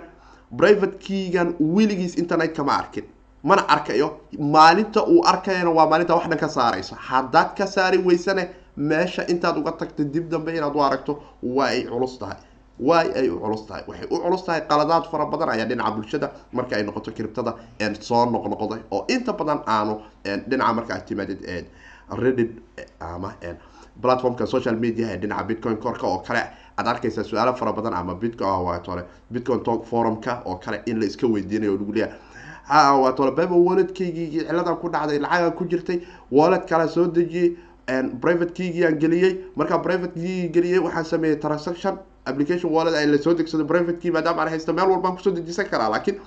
private keygan weligiis internetka ma arkin mana arkayo maalinta uu arkayana waa maalinta wax dhan ka saarayso haddaad ka saari weysane meesha intaad uga tagta dib dambe inaad u aragto waa ay culus tahay. Waay ay u culus tahay. Waxay u culus tahay qaladaad fara badan ayaa dhinaca bulshada marka ay noqoto kiribtada soo noqnoqday. Oo inta badan aanu dhinaca marka aad timaadid reddit ama platformka social media ee dhinaca bitcoin korka oo kale aad arkaysaa su'aalo fara badan ama bitcoin waatole bitcoin talk forumka oo kale in la iska weydiinayo lagu leeyahay ha waatole bible walletkaygii ciladan ku dhacday lacaga ku jirtay wallet kala soo dejiyey private keygii aan geliyey markaa private keygii geliyey waxaan sameeyey transaction application wallet ay la soo degsado private key maadaama aan haysta meel walbaan ku soo dejisan karaa laakiin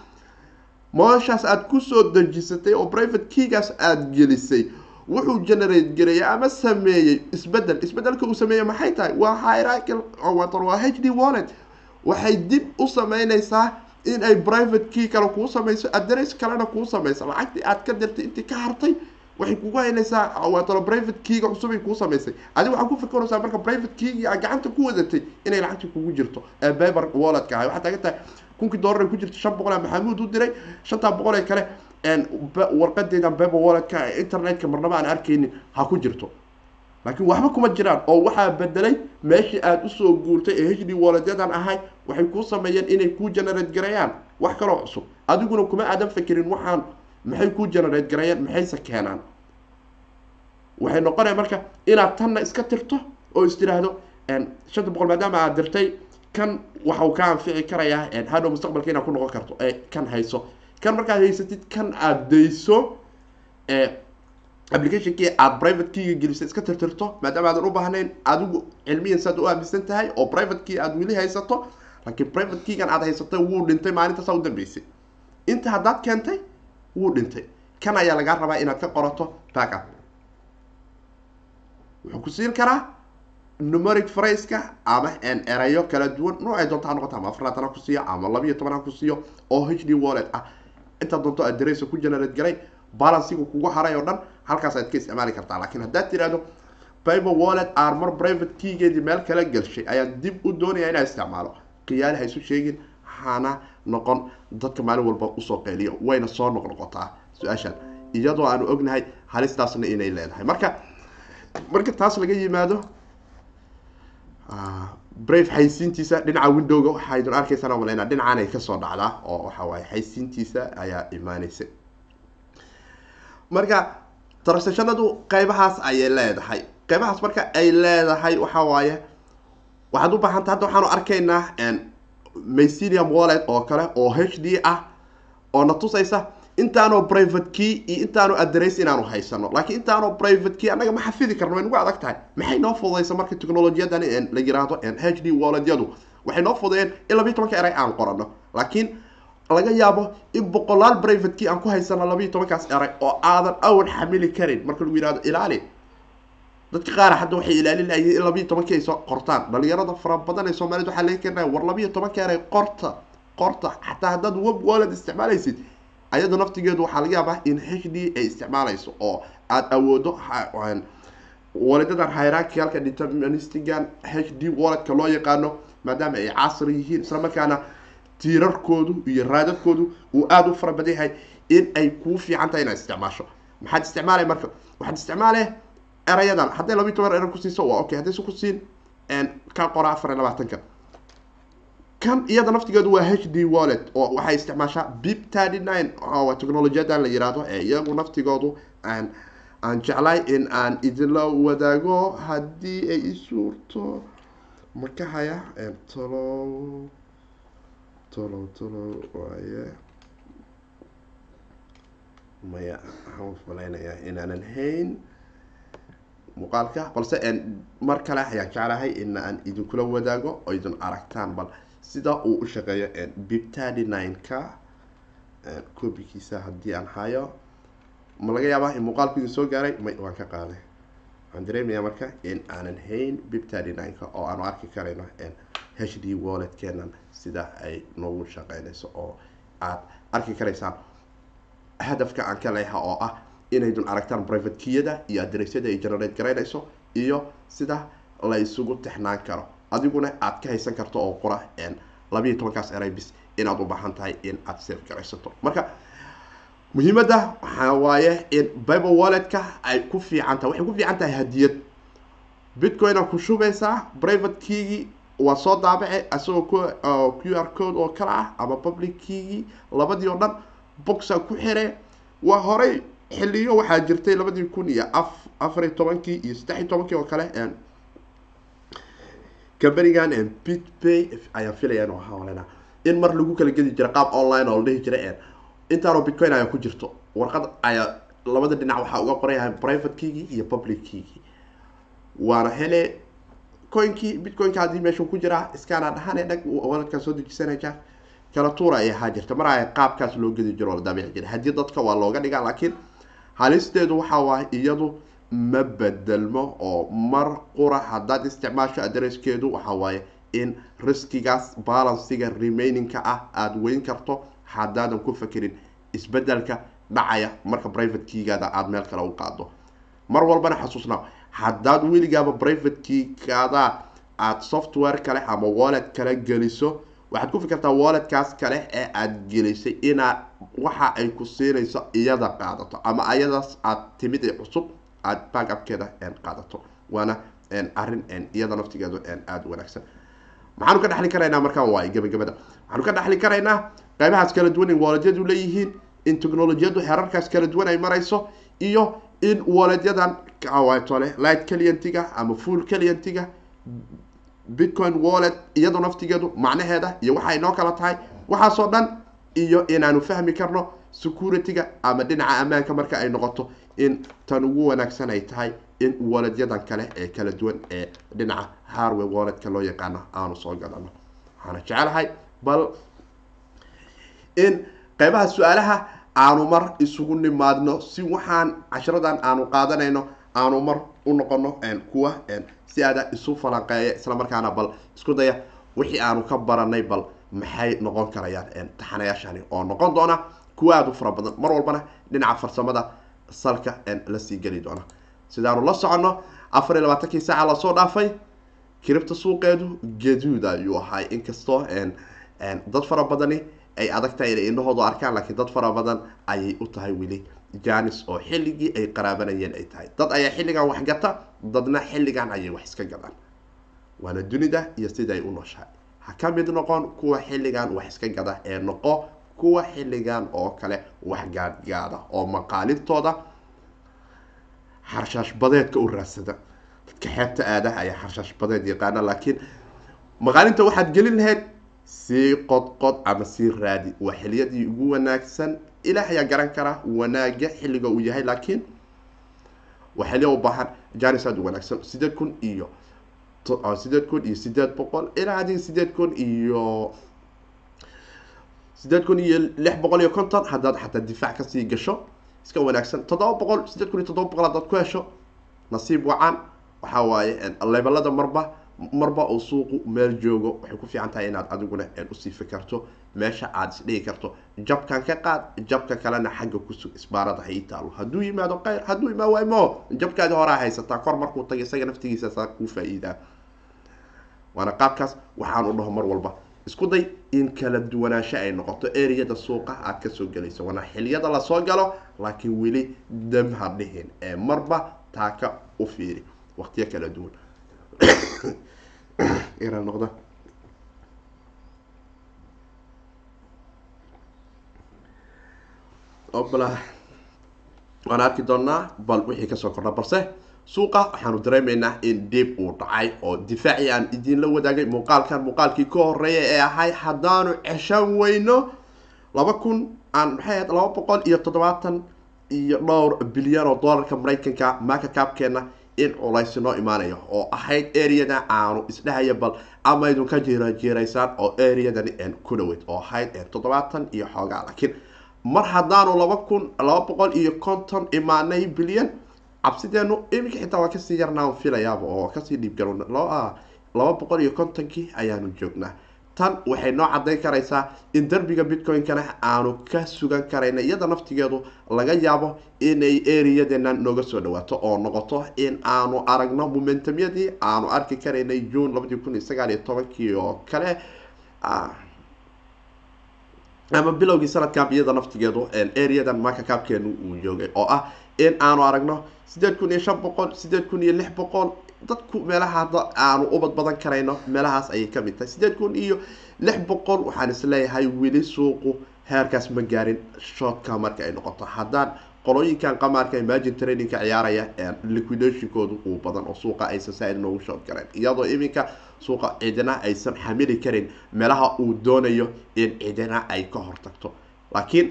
mooshaas aad ku soo dejisatay oo private keygaas aada gelisay wuxuu generate gareeyay ama sameeyey isbeddel isbeddelka uu sameeyey maxay tahay? Waa hierarchical waa h d wallet. Waxay dib u sameynaysaa in ay private key kale kuu sameyso address kalena kuu sameyso lacagtii aad ka dirtay intii ka hartay waxay kugu haynaysaa waatalo private keyga cusubay kuu samaysay. Adi waxaa ku fikiraysaa marka private keygii aad gacanta ku wadatay inay lacagtii kugu jirto ee biber walletka ahay waxaa taagan tahay kunkii dollar ay ku jirto shan boqol a maxamuud u diray shantaa boqol ee kale warqadeedan biber walletka internetka marnaba aan arkaynin ha ku jirto laakiin waxba kuma jiraan oo waxaa bedelay meeshii aada u soo guurtay ee h d walletyadan ahay waxay kuu sameeyeen inay kuu generate gareeyaan wax kaloo cusub. Adiguna kuma aadan fakerin waxaan maxay kuu generate gareeyaan maxayse keenaan? Waxay noqonaya marka inaad tanna iska tirto oo is tiraahdo shanta boqol maadaama aad dirtay kan waxau ka anfici karayaa hadhow mustaqbalka inaad ku noqon karto ee kan hayso. Kan markaad haysatid kan aada dayso applicationkii aada private keyga gelisay iska tirtirto maadaama aadan u baahnayn adigu cilmiyan saad u aaminsan tahay oo private key aada weli haysato laakiin private keygan aada haysatay wuu dhintay maalintaasa u dambeysay. Inta haddaad keentay wuu dhintay. Kan ayaa lagaa rabaa inaad ka qorato backup wuxuu ku siin karaa numeric fraceka ama erayo kala duwan. Noocay doonto ha noqoto ama afaraatan ha ku siiyo ama laba iyo toban ha ku siiyo oo h d wallet ah. Intaad doonto adressa ku generate garay balansiga kugu haray oo dhan halkaas aad ka isticmaali kartaa. Laakiin haddaad tirahdo biber wallet armor private keygeedii meel kala gelshay ayaan dib u doonaya inaa isticmaalo. Khiyaali ha isu sheegin hana noqon. Dadka maalin walba u soo qeyliyo wayna soo noqnoqotaa su'aashaan iyadoo aanu ognahay halistaasna inay leedahay. Marka marka taas laga yimaado brave xaysiintiisa dhinaca windowga waxaydun arkaysaan maleyna dhinacanay ka soo dhacdaa oo waxa waaye xaysiintiisa ayaa imaaneysa marka transactionadu qeybahaas ayay leedahay. Qeybahaas marka ay leedahay waxa waaye waxaad u baahanta hadda waxaanu arkaynaa mycelium wallet oo kale oo h d ah oo na tusaysa intaanoo private key iyo intaanu address inaanu haysano. Laakiin intaanoo private key annaga ma xafidi karno way nagu adag tahay. Maxay noo fududaysa marka technolojiyadan la yiraahdo h d walletyadu? Waxay noo fududeeyeen in labiiy tobanka eray aan qorano. Laakiin laga yaabo in boqolaal private key aan ku haysano labiiy tobankaas eray oo aadan awal xamili karin. Marka lagu yihahdo ilaali. Dadka qaar hadda waxay ilaalin lahayiin in labiiy tobankii ay soo qortaan. Dhalinyarada fara badan ee soomaaliyed waxaa laga keenaya war labiiyo tobanka eray qorta qorta. Xataa haddaad web wallet isticmaalaysid ayado naftigeedu waxaa laga yaabaa in h d ay isticmaalayso oo aada awoodo waledadan hierarchialka deterministigan h d walletka loo yaqaano maadaama ay casri yihiin. Isla markaana tiirarkoodu iyo raadadkoodu uu aada u fara badan yahay in ay kuu fiican tahay inaad isticmaasho. Maxaad isticmaalay marka? Waxaad isticmaalay erayadan. Hadday labiiy toban erar kusiiso waa okay. Haddayse kusiin ka qora afar iyo labaatanka. Kan iyada naftigeedu waa h d wallet oo waxay isticmaashaa bip thirty nine waa technolojiyadan la yiraahdo ee iyagu naftigoodu aan aan jeclay in aan idinla wadaago haddii ay isuurto. Maka haya tolow tolow waaye. Maya waxaan malaynayaa inaanan hayn muuqaalka balse mar kale ayaan jeclahay in aan idinkula wadaago oo idin aragtaan bal sida uu u shaqeeyo thirty nine-ka cobikiisa haddii aan hayo ma laga yaabaa in muuqaalku idin soo gaaray? May waan ka qaaday. Waxaan dareemayaa marka in aanan hayn thirty nine-ka oo aanu arki karayno h d walletkeenan sida ay noogu shaqeynayso oo aad arki karaysaan hadafka aan ka leeyaha oo ah inaydun aragtaan private keyada iyo adressyada ay generate garaynayso iyo sida la isugu tixnaan karo. Adiguna aad ka haysan karto oo qura labiiyo tobankaas erabis inaad u baahan tahay in aad save garaysato marka muhiimadda waxaa waaye in bible walletka ay ku fiican tahay waxay ku fiican tahay hadiyad. Bitcoin aa ku shubaysaa private keygii waa soo daabace isagoo q r code oo kale ah ama public keygii labadii oo dhan boxa ku xire. Waa horay xiliyo waxaa jirtay labadii kun iyo af afariy tobankii iyo saddex iyo tobankii oo kale cambanigan bitbay ayaan filaya inu hawlena in mar lagu kala gedi jira qaab online oo la dhihi jira intaanoo bitcoin ayaa ku jirto. Warqad ayaa labada dhinac waxaa uga qorayahay private keygii iyo public keygii waana hele coinkii bitcoinka haddii meeshuu ku jiraa iskaana dhahane dhag waladkaa soo dejisanaysa kala tuura ay ahaa jirta. Mar aya qaabkaas loo gedi jiro oo la daabici jiray haddii dadka waa looga dhigaa laakiin halisteedu waxa waaye iyadu ma bedelmo oo mar qura haddaad isticmaasho adresskeedu waxa waaye in riskigaas balansiga remainingka ah aada weyn karto haddaadan ku fakerin isbeddelka dhacaya marka private keygaada aada meel kale u qaado mar walbana xasuusnaa haddaad weligaaba private keygaada aada software kale ama wallet kale geliso waxaad ku fikirtaa walletkaas kale ee aada gelisay inaad waxa ay ku siinayso iyada qaadato ama ayadaas aad timid ee cusub aada backupkeeda qaadato. Waana arrin iyada naftigeedu aada wanaagsan. Maxaanu ka dhexli karaynaa markaan waay gabagabada waxaanu ka dhexli karaynaa qaybahaas kala duwan in walletyadu leeyihiin in technolojiyadu xerarkaas kala duwan ay marayso iyo in walletyadan tole light clientiga ama full clientiga bitcoin wallet iyadoo naftigeedu macnaheeda iyo waxa ay noo kala tahay waxaasoo dhan iyo inaanu fahmi karno security-ga ama dhinaca ammaanka marka ay noqoto in tan ugu wanaagsan ay tahay in walletyadan kale ee kala duwan ee dhinaca harway walletka loo yaqaano aanu soo gadano. Waxaana jecelahay bal in qeybaha su'aalaha aanu mar isugu nimaadno si waxaan cashiradan aanu qaadanayno aanu mar u noqono kuwa si aada isu falanqeeya isla markaana bal isku daya wixii aanu ka baranay bal maxay noqon karayaan taxanayaashani oo noqon doona kuwa aada u fara badan. Mar walbana dhinaca farsamada salka la sii geli doona. Sidaanu la soconno afar iyo labaatankii saaca la soo dhaafay kiribta suuqeedu gaduud ayuu ahay inkastoo dad fara badani ay adag tahay inay indhahoodu arkaan laakiin dad fara badan ayay u tahay weli janis oo xilligii ay qaraabanayeen ay tahay. Dad ayaa xilligan wax gata dadna xilligan ayay wax iska gadaan waana dunida iyo sida ay u nooshahay. Ha ka mid noqon kuwa xilligan wax iska gada ee noqo kuwa xilligan oo kale wax gaadgaada oo maqaalintooda xarshaash badeedka u raadsada. Dadka xeebta aadaha ayaa xarshaash badeed yaqaana laakiin maqaalinta waxaad gelin lahayd sii qodqod ama sii raadi. Waa xiliyadii ugu wanaagsan. Ilaah ayaa garan kara wanaaga xilliga uu yahay laakiin waa xiliya u baahan. Janis aada u wanaagsan. Sideed kun iyo sideed kun iyo sideed boqol. Ilaa adiga sideed kun iyo sideed kun iyo lix boqol iyo konton haddaad xataa difaac ka sii gasho iska wanaagsan. Toddoba boqol sideed kun iyo toddoba boqol haddaad ku hesho nasiib wacan. Waxaa waaye lebalada marba marba uu suuqu meel joogo waxay ku fiican tahay inaad adiguna u sii fikarto meesha aada isdhigi karto. Jabkan ka qaad jabka kalena xagga kusug isbaarada ha taalo hadduu yimaado keyr hadduu imaa waaymo jabkaadi horaa haysataa kor markuu taga isaga naftigiisa saa kuu faa-iidaa. Waana qaabkaas waxaan u dhaho mar walba isku day in kala duwanaansho ay noqoto ereyada suuqa aad ka soo gelayso waana xiliyada la soo galo laakiin weli dam ha dhihin ee marba taaka u fiiri waqtiyo kala duwan noqda. Obla waan arki doonaa bal wixii ka soo kordha balse suuqa waxaanu dareemaynaa in dib uu dhacay oo difaacii aan idinla wadaagay muuqaalkan muuqaalkii ka horreeya ee ahay haddaanu ceshan weyno laba kun aan maxay ahayd laba boqol iyo toddobaatan iyo dhowr bilyan oo dollarka maraykanka marka kaabkeena in culays noo imaanayo oo ahayd areada aanu isdhahaya bal ama idinka jiirajiiraysaan oo areadani ku dhaweyd oo ahayd toddobaatan iyo xoogaa. Laakiin mar haddaanu laba kun laba boqol iyo konton imaanay bilyan cabsideenu iminka xitaa waa ka sii yarnaa filayaaba oo ka sii dhiibgal laba boqol iyo kontonkii ayaanu joognaa tan waxay noo cadayn karaysaa in derbiga bitcoin-kana aanu ka sugan karayna iyada naftigeedu laga yaabo inay areadeena nooga soo dhawaato oo noqoto in aanu aragno momentumyadii aanu arki karaynay june labadii kun iyo sagaal iyo tobankii oo kale ama bilowgii sanadkan iyada naftigeedu areadan marka kaabkeenu uu joogay oo ah in aanu aragno sideed kun iyo shan boqol sideed kun iyo lix boqol dadku meelaha hadda aanu ubad badan karayno meelahaas ayay ka mid tahay. Sideed kun iyo lix boqol waxaan is leeyahay weli suuqu heerkaas ma gaarin shootka marka ay noqoto. Haddaan qolooyinkan qamaarka imagine trainingka ciyaaraya liquidationkoodu uu badan oo suuqa aysan saa-id noogu shood gareen iyadoo iminka suuqa cidina aysan xamili karin meelaha uu doonayo in cidina ay ka hortagto. Laakiin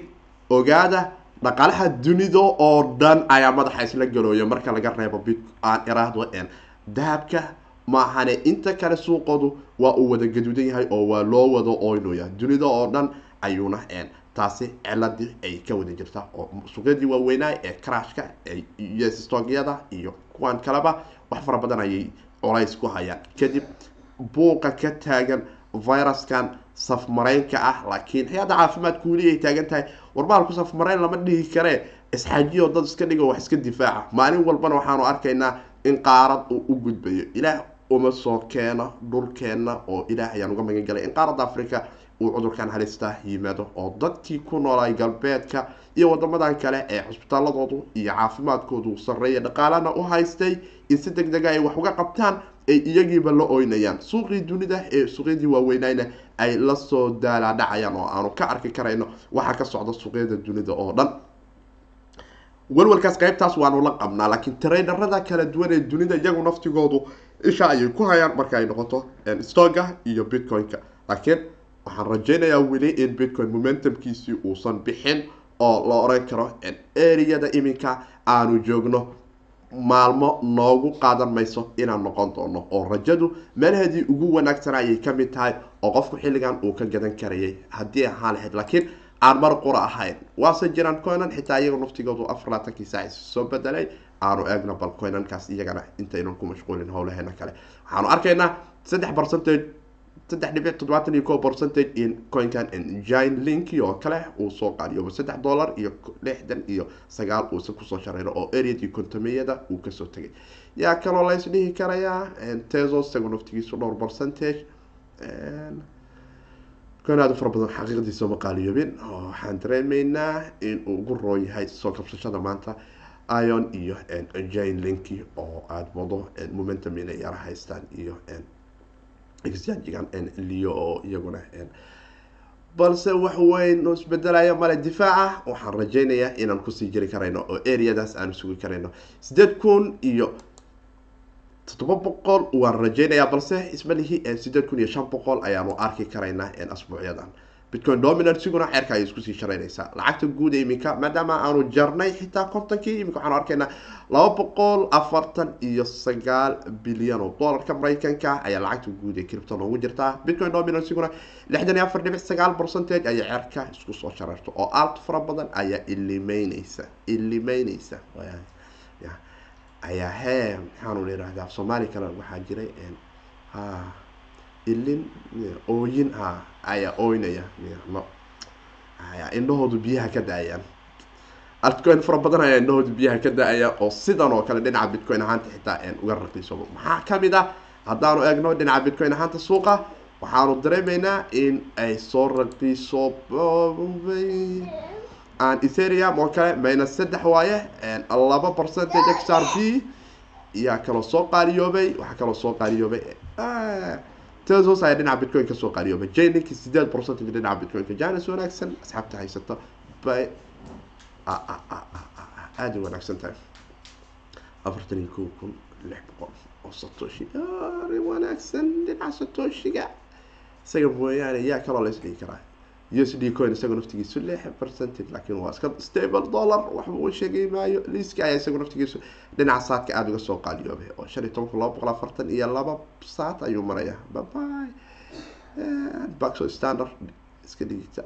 ogaada dhaqaalaha dunida oo dhan ayaa madaxa isla galooya marka laga reebo bit aan iraahdo dahabka maahane inta kale suuqoodu waa uu wada gaduudan yahay oo waa loo wada oynaya dunida oo dhan ayuuna taasi ciladii ay ka wada jirta oo suuqyadii waaweynaa ee crashka stogyada iyo kuwan kaleba wax fara badan ayay colays ku hayaan. Kadib buuqa ka taagan viruskan safmaraynka ah laakiin hay'adda caafimaadka weli ay taagan tahay. Warbaalku safmarayn lama dhihi karee. Isxaajiyo dad iska dhigo wax iska difaaca. Maalin walbana waxaanu arkaynaa in qaarad uu u gudbayo. Ilaah uma soo keeno dhulkeena oo ilaah ayaan uga magan galay. In qaaradda africa uu cudurkan halista yimaado oo dadkii ku noolay galbeedka iyo wadamadan kale ee cusbitaaladoodu iyo caafimaadkoodu sareeya dhaqaalana u haystay in si deg dega ay wax uga qabtaan ay iyagiiba la oynayaan. Suuqii dunida ee suuqyadii waaweynayna ay la soo daalaadhacayaan oo aanu ka arki karayno waxaa ka socda suuqyada dunida oo dhan walwalkaas qaybtaas waanu la qabnaa laakiin trainerada kala duwan ee dunida iyagu naftigoodu isha ayay ku hayaan marka ay noqoto stoga iyo bitcoin-ka. Laakiin waxaan rajeynayaa weli in bitcoin momentumkiisii uusan bixin oo la oran karo areada iminka aanu joogno. Maalmo noogu qaadan mayso inaan noqon doono oo rajadu meelaheedii ugu wanaagsan ayay ka mid tahay oo qofku xilligan uu ka gadan karayay haddii ahaan lahayd laakiin aan mar qura ahayn. Waase jiraan coinan xitaa iyaga naftigoodu afar laatankii saac soo bedelay. Aanu eegno bal coinankaas iyagana intaynan ku mashquulin howlaheena kale. Waxaanu arkaynaa saddex percentage saddex dhibic toddobaatan iyo ko percentage in coinkan gine linki oo kale uu soo qaadiyo saddex dollar iyo lixdan iyo sagaal uuse ku soo shareyno oo areadii kontomeyada uu ka soo tegay. Yaa kaloo lays dhihi karayaa teso isagu naftigiisu dhowr percentage coin aada u fara badan xaqiiqdiisa ma qaaliyoobin oo waxaan dareemeynaa in uu ugu roo yahay soo kabsashada maanta ion iyo jine linki oo aada wado momentum inay yara haystaan iyo exangigan liyo oo iyaguna balse wax weyn oo isbedelaya male difaaca waxaan rajeynayaa inaan ku sii jiri karayno oo areadaas aan sugi karayno. Sideed kun iyo toddoba boqol waan rajeynayaa balse ismalihi sideed kun iyo shan boqol ayaanu arki karaynaa asbuucyadan bitcoin dominansiguna ceerka ayay iskusii sharaynaysaa. Lacagta guud iminka maadaama aanu jarnay xitaa kontonkii iminka waxaanu arkaynaa laba boqol afartan iyo sagaal bilyan oo dollarka maraykanka ayaa lacagta guud ee cripto noogu jirtaa bitcoin dominansiguna lixdan iyo afar dhibic sagaal percentage ayay ceerka isku soo shararto oo aalt fara badan ayaa ilimeyneysa ilimeyneysa ayaa hee maxaanu yihahdaa soomaali kale waxaa jiray ilin ooyin ha ayaa ooynaya ayaa indhahoodu biyaha ka da'ayaan. Altcoin fara badan ayaa indhahoodu biyaha ka da'aya oo sidan oo kale dhinaca bitcoin ahaanta xitaa uga raqiisobo maxaa ka mid ah? Haddaanu eegno dhinaca bitcoin ahaanta suuqa waxaanu dareemeynaa in ay soo raqiiso aan etherium oo kale minus saddex waaye laba percentage x r b yaa kaloo soo qaaliyoobay waxaa kaloo soo qaaliyoobay tesos ayaa dhinaca bitcoin ka soo qaaliyoobay. Jninki sideed percentage dhinaca bitcoinka janis wanaagsan asxaabta haysata bay aada wanaagsan tahay. Afartan iyo kow kun lix boqol oo satoshi. Wanaagsan dhinaca satoshiga. Isaga mooyaane yaa kaloo la isdhigi karaa u s d coin isaga naftigiisu lix percentage laakiin waa iska stable dollar. Waxba uu sheegay maayo. Liiski ayaa isaga naftigiisu dhinaca saadka aada uga soo qaaliyoobay. Oo shan iyo toban kun laba boqol afartan iyo laba saat ayuu marayaa. Baby baxo standard. Iska dhigita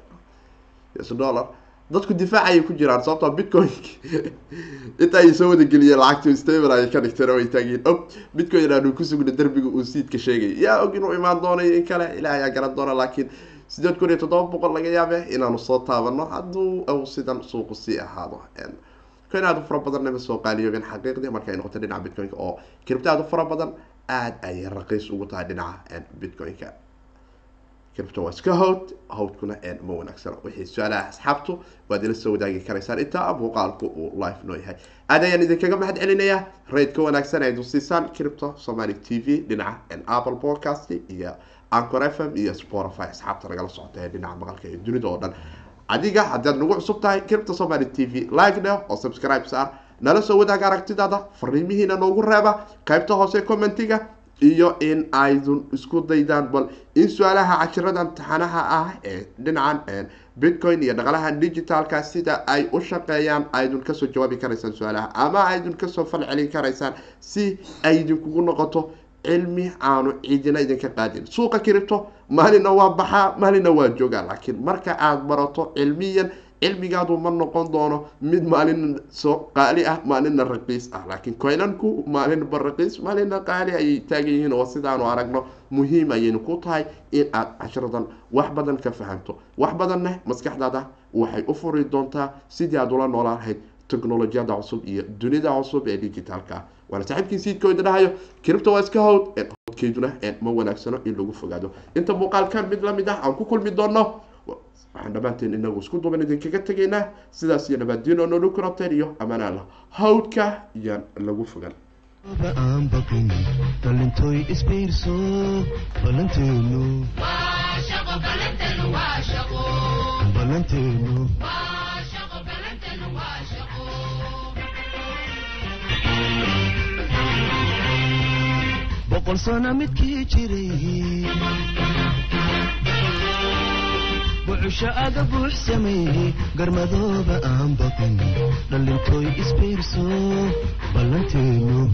us dollar. Dadku difaac ayay ku jiraan sababtoo bitcoin inta ay soo wadageliyeen lacagtu stable ayay ka dhigteen oo ay taagiin og bitcoin aanu kusugna derbiga uu siidka sheegay. Yaa og inuu imaan doonayo in kale. Ilaah ayaa garan doona laakiin sideed kun iyo toddoba boqol laga yaabe inaanu soo taabano hadduu u sidan suuqu sii ahaado coin aada u fara badanna soo qaaliyoobeen xaqiiqdii marka ay noqoto dhinaca bitcoinka oo cripto aada u fara badan aada ayay raqiis ugu tahay dhinaca bitcoinka. Cripto waa iska howd howdkuna ma wanaagsano wixii su'aalaha asxaabtu waad ila soo wadaagi karaysaan. Intaa muuqaalku uu live noo yahay. Aad ayaan idinkaga mahad celinayaa raydka wanaagsan ay dusiisaan cripto somaly t v dhinaca apple podcast iyo ancor f m iyo spotify asxaabta nagala socota ee dhinaca maqalka iyo dunida oo dhan. Adiga haddaad nagu cusub tahay cripto somaly t v like dheh oo subscribe saar nala soo wadaag aragtidaada fariimihiina noogu reeba qaybta hoose commentiga iyo in aydun isku daydaan bal. In su'aalaha cashirada imtixaanaha ah ee dhinacan bitcoin iyo dhaqalaha digitalka sida ay u shaqeeyaan aydun ka soo jawaabi karaysaan su'aalaha ama aydun ka soo fal celin karaysaan si ay idinkugu noqoto cilmi aanu ciidina idinka qaadin. Suuqa kiribto maalina waa baxaa maalina waa joogaa. Laakiin marka aada barato cilmiyan cilmigaadu ma noqon doono mid maalina soo qaali ah maalina raqiis ah. Laakiin coynanku maalinba raqiis maalina qaali ayay taagan yihiin. Oo sidaanu aragno muhiim ayaynu ku tahay in aad cashiradan wax badan ka fahamto. Wax badanna maskaxdaada waxay u furi doontaa sidii aad ula noolaan lahayd technolojiyada cusub iyo dunida cusub ee digitaalka ah waana saaxiibkii siidkooda dhahayo kiribta waa iska howd howdkeyduna ma wanaagsano in lagu fogaado. Inta muuqaalkan mid la mid ah aan ku kulmi doono waxaan dhammaanteen inagu isku duban idinkaga tegaynaa. Sidaas iyo nabaaddiin oo noolu kurabteen iyo amaanaala hawdka yaan lagu fogan aan boqol sano midkii jiray. Bucusho aga buux garmadooba aan baqin dhalintooy isbiirso ballanteenu